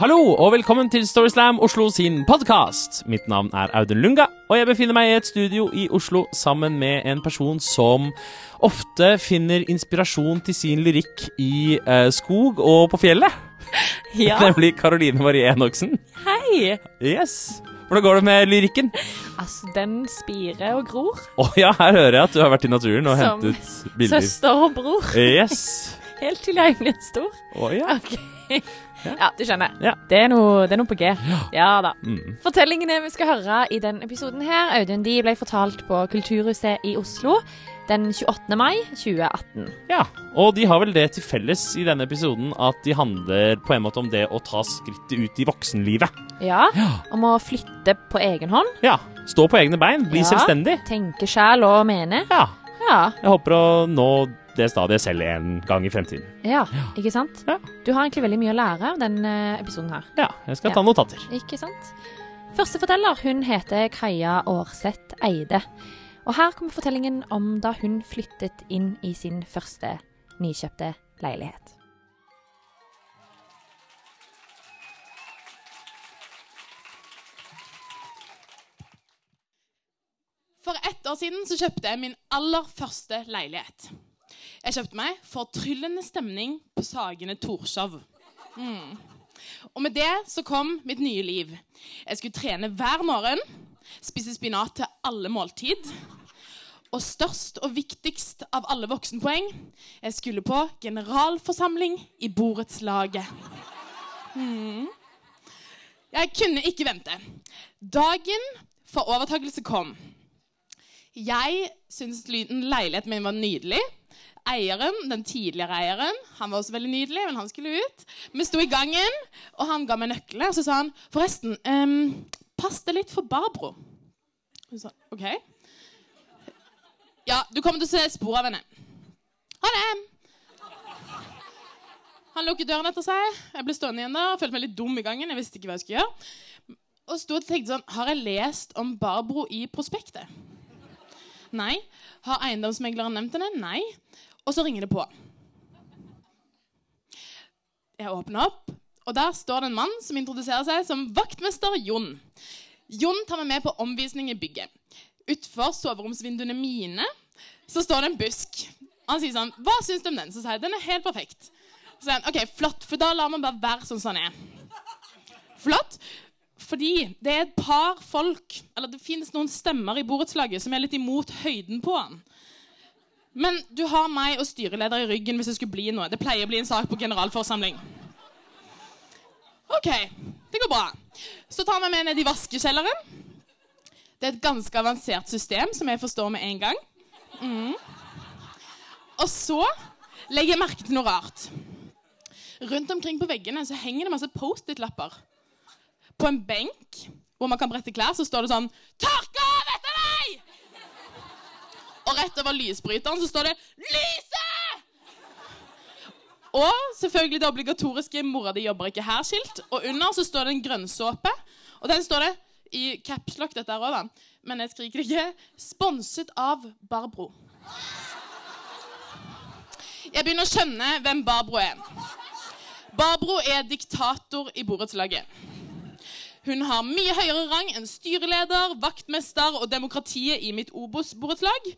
Hallo og velkommen til Storyslam Oslo sin podkast. Mitt navn er Audun Lunga, og jeg befinner meg i et studio i Oslo sammen med en person som ofte finner inspirasjon til sin lyrikk i eh, skog og på fjellet. Ja, Nemlig Karoline Marie Enoksen. hei! Yes. Hvordan går det med lyrikken? Altså, den spirer og gror. Å ja, her hører jeg at du har vært i naturen og Som hentet bilder. Som Søster og bror. Yes. Helt til jeg blir stor. Å ja. Ok. Ja, du skjønner. Ja. Det, er noe, det er noe på G. Ja da. Mm. Fortellingene vi skal høre i denne episoden her, Audun, de ble fortalt på Kulturhuset i Oslo den 28. mai 2018. Ja, og de har vel det til felles i denne episoden at de handler på en måte om det å ta skrittet ut i voksenlivet. Ja, om å flytte på egen hånd. Ja, stå på egne bein, bli Ja. selvstendig. Tenke sjæl og mene. Ja, Ja, jeg håper å nå det stadiet selv en gang i fremtiden. ja, ikke sant? Ja. Du har egentlig veldig mye å lære av denne episoden her. Ja, jeg skal Ja. ta notater. Ikke sant? Første forteller hun heter Kaja Aarseth Eide. Og her kommer fortellingen om da hun flyttet inn i sin første nykjøpte leilighet. For ett år siden så kjøpte jeg min aller første leilighet. Jeg kjøpte meg fortryllende stemning på Sagene Torshov. Mm. Og med det så kom mitt nye liv. Jeg skulle trene hver morgen, spise spinat til alle måltid. Og størst og viktigst av alle voksenpoeng jeg skulle på generalforsamling i borettslaget. Mm. Jeg kunne ikke vente. Dagen for overtakelse kom. Jeg syntes lyden leiligheten min var nydelig. Eieren, den tidligere eieren, han var også veldig nydelig, men han skulle ut. Vi sto i gangen, og han ga meg nøklene, og så sa han forresten, um, pass deg litt for Barbro. Hun sa OK. Ja, du kommer til å se spor av henne. Ha det! Han lukket døren etter seg. Jeg ble stående igjen der og følte meg litt dum i gangen. Jeg visste ikke hva jeg skulle gjøre. Og sto og tenkte sånn Har jeg lest om Barbro i prospektet? Nei. Har eiendomsmegleren nevnt henne? Nei. Og så ringer det på. Jeg åpner opp, og der står det en mann som introduserer seg som vaktmester Jon. Jon tar meg med på omvisning i bygget. Utfor soveromsvinduene mine så står det en busk. Han sier sånn Hva syns du om den? Så sier jeg den er helt perfekt. Så sier han OK, flott, for da lar man bare være sånn som den er. Flott. Fordi det er et par folk Eller det finnes noen stemmer i borettslaget som er litt imot høyden på han. Men du har meg og styreleder i ryggen hvis det skulle bli noe. Det pleier å bli en sak på generalforsamling. OK, det går bra. Så tar vi med ned i vaskekjelleren. Det er et ganske avansert system som jeg forstår med en gang. Mm. Og så legger jeg merke til noe rart. Rundt omkring på veggene så henger det masse Post-It-lapper. På en benk hvor man kan brette klær, så står det sånn 'Tørk av etter deg!' Og rett over lysbryteren så står det 'Lyset!' Og selvfølgelig det obligatoriske 'Mora di jobber ikke her'-skilt. Og under så står det en grønnsåpe. Og den står det i capslock, dette her òg, da. Men jeg skriker ikke. Sponset av Barbro. Jeg begynner å skjønne hvem Barbro er. Barbro er diktator i borettslaget. Hun har mye høyere rang enn styreleder, vaktmester og demokratiet i mitt Obos-borettslag.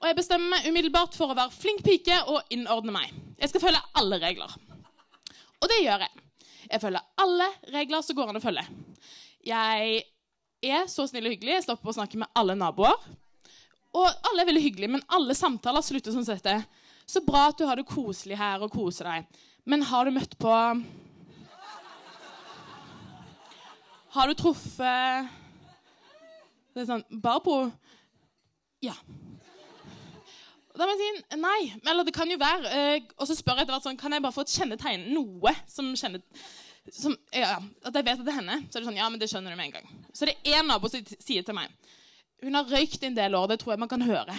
Og jeg bestemmer meg umiddelbart for å være flink pike og innordne meg. Jeg skal følge alle regler. Og det gjør jeg. Jeg følger alle regler som går an å følge. Jeg er så snill og hyggelig. Jeg stopper å snakke med alle naboer. Og alle er veldig hyggelige, men alle samtaler slutter sånn dette. Så bra at du har det koselig her og koser deg. Men har du møtt på Har du truffet Det er sånn Barbro? Ja. Da må jeg si nei. Eller det kan jo være. eh, og så spør jeg etter hvert sånn Kan jeg bare få et kjennetegn? Noe som kjenner som, ja, At jeg vet at det er henne. Så er det sånn Ja, men det skjønner du med en gang. Så det er én nabo som sier til meg Hun har røykt en del år. Det tror jeg man kan høre.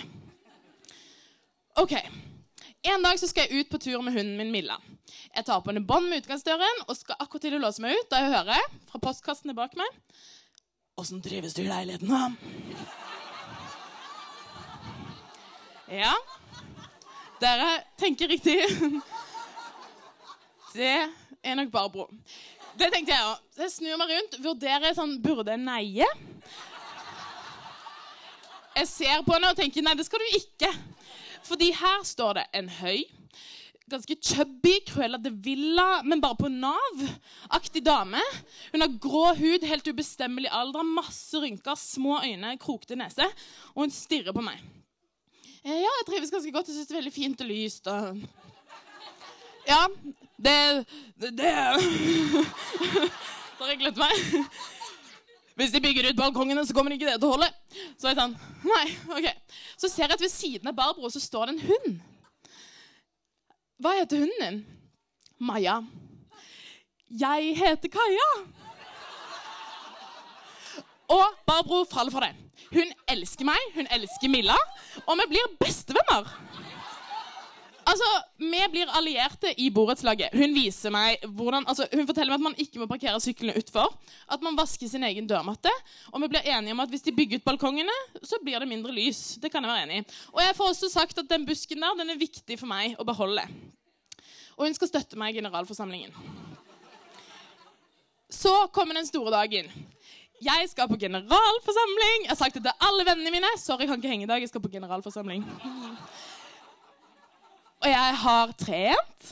OK. En dag så skal jeg ut på tur med hunden min Milla. Jeg tar på henne bånd med utgangsdøren og skal akkurat til å låse meg ut da jeg hører fra postkassene bak meg Åssen trives du i leiligheten, da? Ja. Dere tenker riktig. Det er nok Barbro. Det tenkte jeg òg. Jeg snur meg rundt, vurderer sånn Burde jeg neie? Jeg ser på henne og tenker nei, det skal du ikke. Fordi her står det en høy, ganske chubby de Villa, men bare på Nav-aktig dame. Hun har grå hud, helt ubestemmelig alder, masse rynker, små øyne, krokete nese. Og hun stirrer på meg. Eh, Ja, jeg trives ganske godt. Jeg syns det er veldig fint og lyst. og... Ja, det Det, det. Da glemt meg. Hvis de bygger ut balkongene, så kommer ikke det til å holde. Så er jeg sånn Nei, OK. Så ser jeg at ved siden av Barbro så står det en hund. Hva heter hunden din? Maja. Jeg heter Kaja. Og Barbro faller for det. Hun elsker meg, hun elsker Milla, og vi blir bestevenner. Altså, Vi blir allierte i borettslaget. Hun viser meg hvordan, altså, hun forteller meg at man ikke må parkere syklene utfor. At man vasker sin egen dørmatte. Og vi blir enige om at hvis de bygger ut balkongene, så blir det mindre lys. Det kan jeg være enig i. Og jeg får også sagt at den busken der den er viktig for meg å beholde. Og hun skal støtte meg i generalforsamlingen. Så kommer den store dagen. Jeg skal på generalforsamling. Jeg har sagt det til alle vennene mine. Sorry, jeg kan ikke henge i dag. Jeg skal på generalforsamling. Og jeg har trent.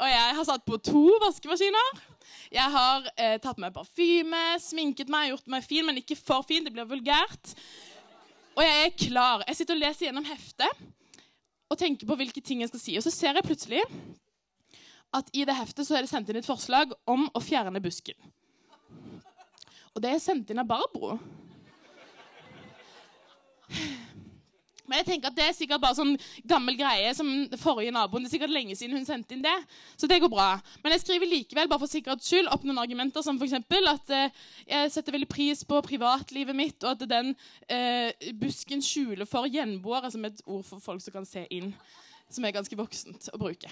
Og jeg har satt på to vaskemaskiner. Jeg har eh, tatt meg parfyme, sminket meg, gjort meg fin, men ikke for fin. Det blir vulgært. Og jeg er klar. Jeg sitter og leser gjennom heftet og tenker på hvilke ting jeg skal si. Og så ser jeg plutselig at i det heftet så er det sendt inn et forslag om å fjerne busken. Og det er sendt inn av Barbro. Men jeg tenker at det er sikkert bare sånn gammel greie som forrige naboen. Det er sikkert lenge siden hun sendte inn det. Så det går bra. Men jeg skriver likevel bare for sikkerhets skyld opp noen argumenter som f.eks. at eh, jeg setter veldig pris på privatlivet mitt, og at den eh, busken skjuler for gjenboere, som er et ord for folk som kan se inn. Som er ganske voksent å bruke.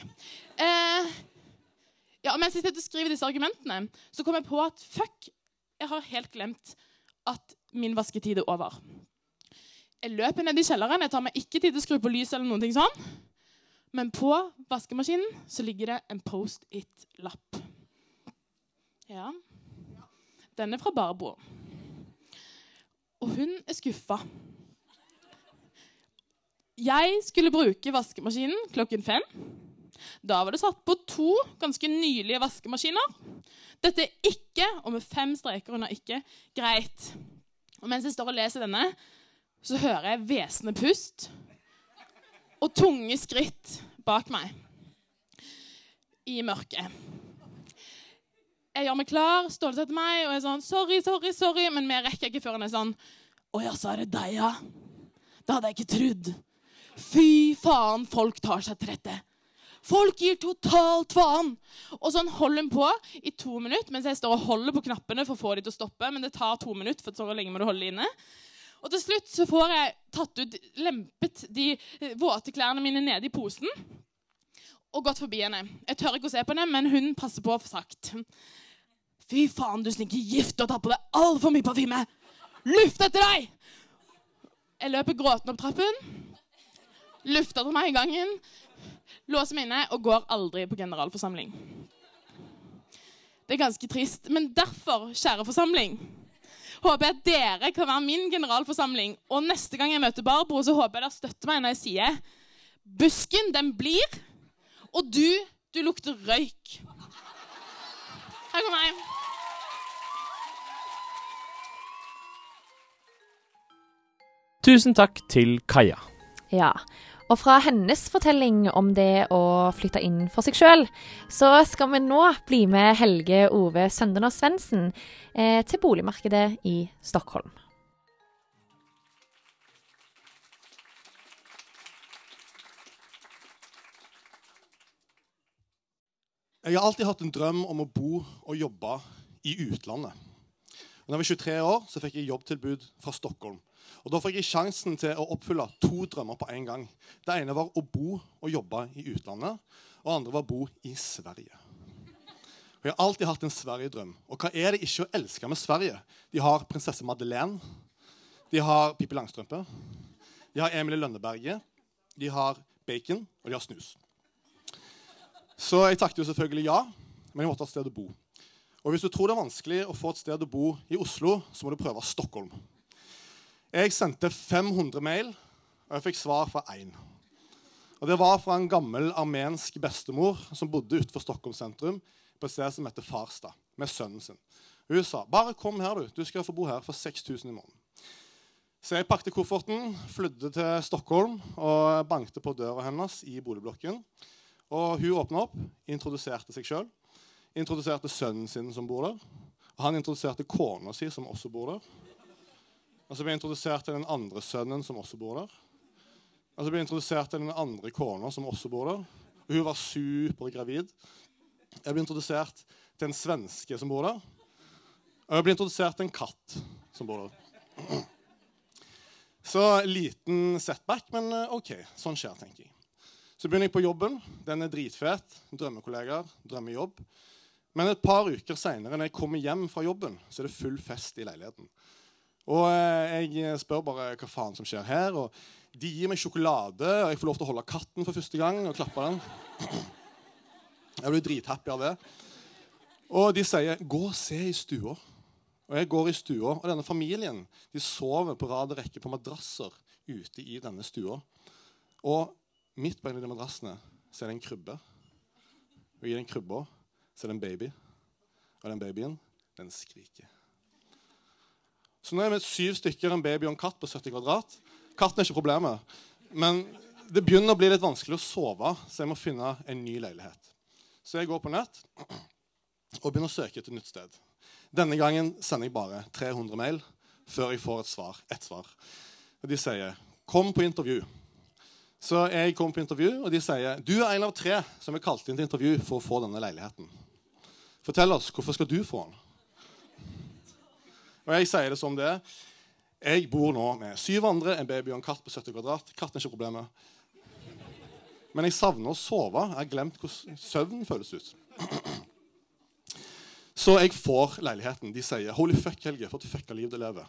Eh, ja, mens jeg skriver disse argumentene, så kom jeg på at fuck, jeg har helt glemt at min vasketid er over. Jeg løper ned i kjelleren. Jeg tar meg ikke tid til å skru på lys. eller noen ting sånn. Men på vaskemaskinen så ligger det en Post-It-lapp. Ja. Den er fra Barbro. Og hun er skuffa. Jeg skulle bruke vaskemaskinen klokken fem. Da var det satt på to ganske nylige vaskemaskiner. Dette er ikke, og med fem streker under ikke, greit. Og mens jeg står og leser denne, så hører jeg hvesende pust og tunge skritt bak meg i mørket. Jeg gjør meg klar, Ståle setter meg og er sånn Sorry, sorry, sorry. Men vi rekker ikke før han er sånn Å ja, så er det deg, ja. Det hadde jeg ikke trodd. Fy faen, folk tar seg til rette. Folk gir totalt faen! Og sånn holder hun på i to minutter mens jeg står og holder på knappene for å få de til å stoppe. Men det tar to minutter, for så lenge må du holde inne. Og til slutt så får jeg tatt ut, lempet de våte klærne mine nede i posen og gått forbi henne. Jeg tør ikke å se på henne, men hun passer på få sagt. Fy faen, du slinker gift og tar på deg altfor mye parfyme! Luft etter deg! Jeg løper gråtende opp trappen, lufter til meg i gangen, låser meg inne og går aldri på generalforsamling. Det er ganske trist, men derfor, kjære forsamling, håper jeg at dere kan være min generalforsamling. Og neste gang jeg møter Barbro, så håper jeg dere støtter meg når jeg sier Busken, den blir, og du, du lukter røyk. Her kommer jeg. Tusen takk til Kaja. Ja. Og fra hennes fortelling om det å flytte inn for seg sjøl, så skal vi nå bli med Helge Ove Søndenås Svendsen eh, til boligmarkedet i Stockholm. Jeg har alltid hatt en drøm om å bo og jobbe i utlandet. Da jeg var 23 år, så fikk jeg jobbtilbud fra Stockholm. Og Da fikk jeg sjansen til å oppfylle to drømmer på en gang. Det ene var å bo og jobbe i utlandet, og det andre var å bo i Sverige. Og Jeg har alltid hatt en Sverige-drøm. Og hva er det ikke å elske med Sverige? De har prinsesse Madeleine, de har Pippi Langstrømpe, de har Emilie Lønneberget, de har bacon, og de har snus. Så jeg takket jo selvfølgelig ja, men jeg måtte ha et sted å bo. Og hvis du tror det er vanskelig å få et sted å bo i Oslo, så må du prøve Stockholm. Jeg sendte 500 mail, og jeg fikk svar fra én. Og Det var fra en gammel armensk bestemor som bodde utenfor Stockholm sentrum, på et sted som heter Farstad, med sønnen sin. Hun sa bare kom her, du. Du skal få bo her for 6000 i måneden. Så jeg pakket kofferten, flydde til Stockholm og bankte på døra hennes i boligblokken. Og Hun åpna opp, introduserte seg sjøl, introduserte sønnen sin som bor der. Og Han introduserte kona si, som også bor der. Og Så ble jeg introdusert til den andre sønnen, som også bor der. Og Så ble jeg introdusert til den andre kona, som også bor der. Og Hun var supergravid. Jeg ble introdusert til en svenske som bor der. Og jeg ble introdusert til en katt som bor der. Så liten setback, men eh, OK. Sånn skjer, tenker jeg. Så begynner jeg på jobben. Den er dritfet. Drømmekollegaer, drømmejobb. Men et par uker seinere, når jeg kommer hjem fra jobben, så er det full fest i leiligheten. Og eh, jeg spør bare hva faen som skjer her. og De gir meg sjokolade, og jeg får lov til å holde katten for første gang og klappe den. Jeg blir drithappy av det. Og de sier 'gå og se i stua'. Og jeg går i stua, og denne familien de sover på rad og rekke på madrasser ute i denne stua. Og midt på en av de madrassene så er det en krybbe. Og i den krybba så er det en baby. Og den babyen, den skriker. Så nå er vi syv stykker, en baby og en katt på 70 kvadrat. Katten er ikke problemet. Men det begynner å bli litt vanskelig å sove, så jeg må finne en ny leilighet. Så jeg går på nett og begynner å søke etter et nytt sted. Denne gangen sender jeg bare 300 mail før jeg får et svar. Et svar. Og de sier 'Kom på intervju'. Så jeg kommer på intervju, og de sier 'Du er en av tre som er kalt inn til intervju for å få denne leiligheten'. Fortell oss, hvorfor skal du få den? Og jeg sier det som det er. Jeg bor nå med syv andre, en baby og en katt på 70 kvadrat. Katten er ikke problemet. Men jeg savner å sove. Jeg har glemt hvordan søvn føles ut. Så jeg får leiligheten. De sier 'Holy fuck, Helge, for et fucka liv du lever'.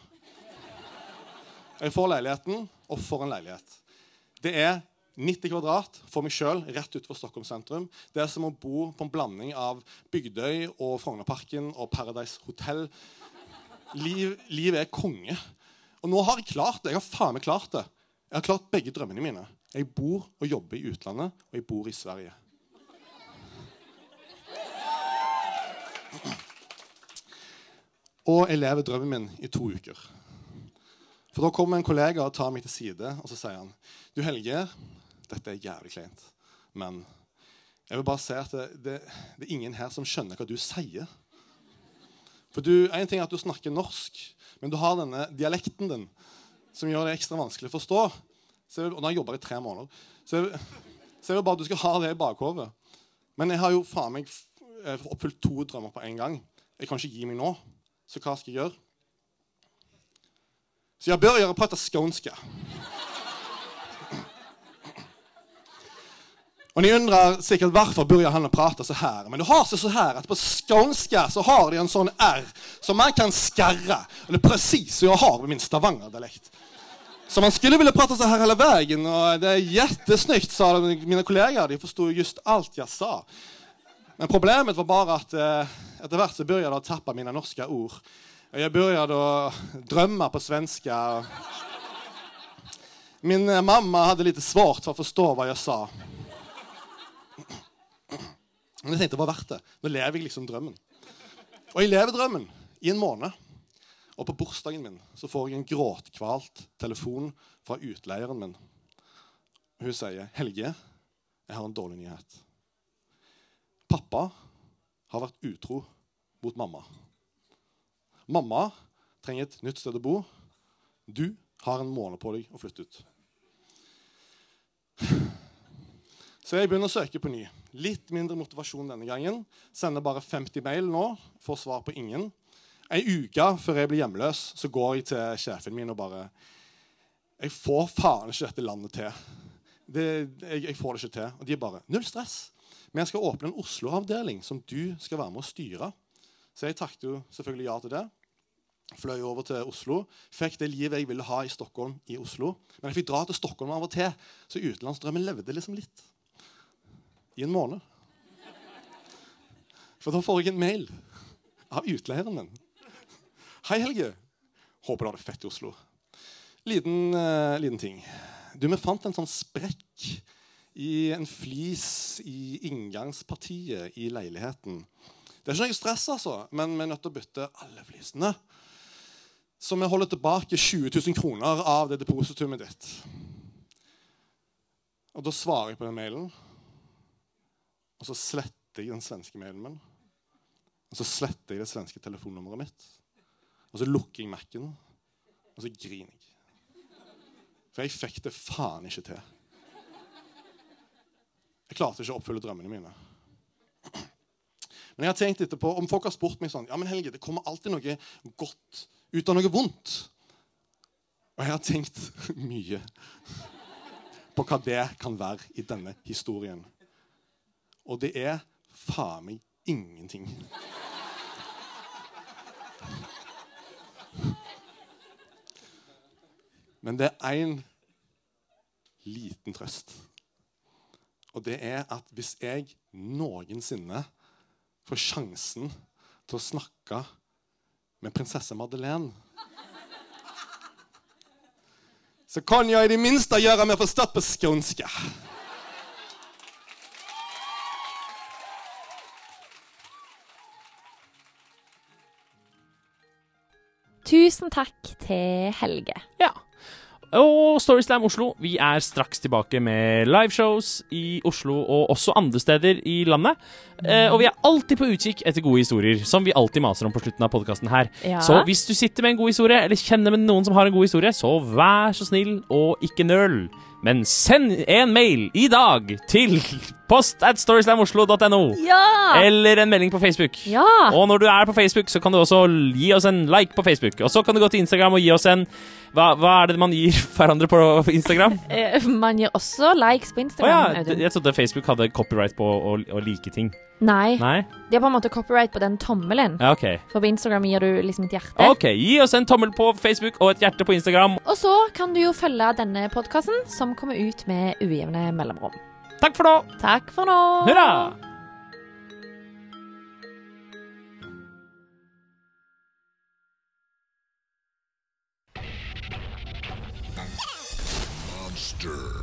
Jeg får leiligheten, og får en leilighet. Det er 90 kvadrat for meg sjøl rett utenfor Stockholm sentrum. Det er som å bo på en blanding av Bygdøy og Frognerparken og Paradise Hotel. Liv, livet er konge. Og nå har jeg klart det. Jeg har faen meg klart det. Jeg har klart begge drømmene mine. Jeg bor og jobber i utlandet, og jeg bor i Sverige. Og jeg lever drømmen min i to uker. For Da kommer en kollega og tar meg til side og så sier han, du Helge, dette er jævlig kleint, men jeg vil bare si at det, det, det, er ingen her som skjønner hva du sier. For du, En ting er at du snakker norsk, men du har denne dialekten din som gjør det ekstra vanskelig å forstå. Så jeg, og nå har jeg jobba i tre måneder. Så jeg, så jeg vil bare at du skal ha det i bakhodet. Men jeg har jo faen meg oppfylt to drømmer på en gang. Jeg kan ikke gi meg nå. Så hva skal jeg gjøre? Så jeg bør gjøre prata skånska. Og Ni undrer sikkert hvorfor Börjar han prate så her. Men det har seg så her at på skånska så har de en sånn R som man kan skarre. Eller det er precis som jeg har med min Stavanger-dialekt. Så man skulle vilja prata så her hele veien, og det er jättesnyggt, sa mine kolleger. De forsto just alt jeg sa. Men problemet var bare at eh, etter hvert så begynte jeg å tappe mine norske ord. Og jeg begynte å drømme på svenska. Min mamma hadde litt svårt for å forstå hva jeg sa. Men jeg tenkte det var verdt det. Nå lever jeg liksom drømmen. Og jeg lever drømmen i en måned. Og på bursdagen min så får jeg en gråtkvalt telefon fra utleieren min. Hun sier, 'Helge, jeg har en dårlig nyhet.' Pappa har vært utro mot mamma. Mamma trenger et nytt sted å bo. Du har en måned på deg å flytte ut. Så jeg begynner å søke på ny. Litt mindre motivasjon denne gangen. Sender bare 50 mail nå. Får svar på ingen. Ei uke før jeg blir hjemløs, så går jeg til sjefen min og bare Jeg får faen ikke dette landet til. Det, jeg, jeg, får det ikke til. Og de er bare Null stress. Men jeg skal åpne en Oslo-avdeling som du skal være med å styre. Så jeg takket jo selvfølgelig ja til det. Fløy over til Oslo. Fikk det livet jeg ville ha i Stockholm, i Oslo. Men jeg fikk dra til Stockholm av og til, så utenlandsdrømmen levde liksom litt i en måned. For da får jeg en mail av utleieren min. Hei, Helge. Håper du har det fett i Oslo. Liten, uh, liten ting. Du, Vi fant en sånn sprekk i en flis i inngangspartiet i leiligheten. Det er ikke noe stress, altså, men vi er nødt til å bytte alle flisene. Så vi holder tilbake 20 000 kroner av det depositumet ditt. Og da svarer jeg på den mailen, og så sletter jeg den svenske mailen min. Og så sletter jeg det svenske telefonnummeret mitt. Og så lukker jeg Mac-en, og så griner jeg. For jeg fikk det faen ikke til. Jeg klarte ikke å oppfylle drømmene mine. Men jeg har tenkt etterpå, om folk har spurt meg sånn Ja, men Helge, det kommer alltid noe godt ut av noe vondt. Og jeg har tenkt mye på hva det kan være i denne historien. Og det er faen meg ingenting. Men det er én liten trøst. Og det er at hvis jeg noensinne får sjansen til å snakke med prinsesse Madeleine Så kan jeg i det minste gjøre meg forstått på skånska. Tusen takk til Helge. Ja. Og Storyslam Oslo, vi er straks tilbake med liveshows i Oslo og også andre steder i landet. Eh, og vi er alltid på utkikk etter gode historier, som vi alltid maser om på slutten av podkasten her. Ja. Så hvis du sitter med en god historie, eller kjenner med noen som har en god historie, så vær så snill og ikke nøl. Men send en mail i dag til post at storyslamoslo.no. Ja! Eller en melding på Facebook. Ja! Og når du er på Facebook, så kan du også gi oss en like på Facebook. Og så kan du gå til Instagram og gi oss en Hva, hva er det man gir hverandre på Instagram? Eh, Man gir også likes på Å Instagram. ja, jeg trodde Facebook hadde copyright på å, å like ting. Nei, Nei? de har på en måte copyright på den tommelen. Ja, OK. For på Instagram gir du liksom et hjerte. Ok, Gi oss en tommel på Facebook og et hjerte på Instagram. Og så kan du jo følge denne podkasten, som kommer ut med ujevne mellomrom. Takk for nå! Takk for nå. Hurra! Monster.